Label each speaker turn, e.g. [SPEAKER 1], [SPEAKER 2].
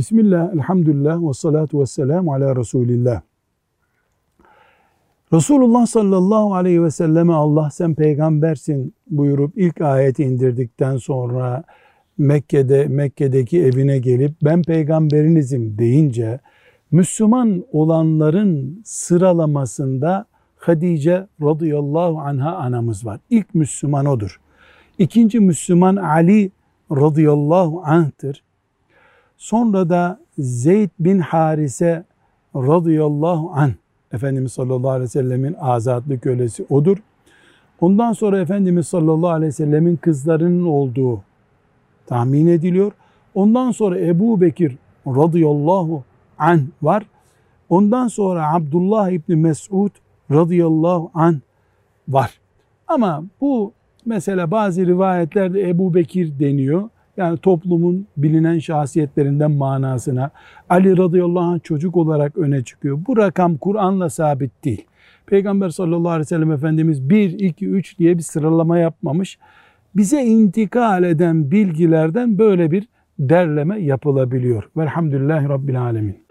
[SPEAKER 1] Bismillah, elhamdülillah ve salatu ve selamu ala Resulillah. Resulullah sallallahu aleyhi ve selleme Allah sen peygambersin buyurup ilk ayeti indirdikten sonra Mekke'de Mekke'deki evine gelip ben peygamberinizim deyince Müslüman olanların sıralamasında Hadice radıyallahu anha anamız var. İlk Müslüman odur. İkinci Müslüman Ali radıyallahu anh'tır. Sonra da Zeyd bin Harise radıyallahu anh Efendimiz sallallahu aleyhi ve sellemin azatlı kölesi odur. Ondan sonra Efendimiz sallallahu aleyhi ve sellemin kızlarının olduğu tahmin ediliyor. Ondan sonra Ebu Bekir radıyallahu anh var. Ondan sonra Abdullah İbni Mesud radıyallahu anh var. Ama bu mesela bazı rivayetlerde Ebu Bekir deniyor. Yani toplumun bilinen şahsiyetlerinden manasına Ali radıyallahu anh çocuk olarak öne çıkıyor. Bu rakam Kur'an'la sabit değil. Peygamber sallallahu aleyhi ve sellem Efendimiz 1, 2, 3 diye bir sıralama yapmamış. Bize intikal eden bilgilerden böyle bir derleme yapılabiliyor. Velhamdülillahi Rabbil Alemin.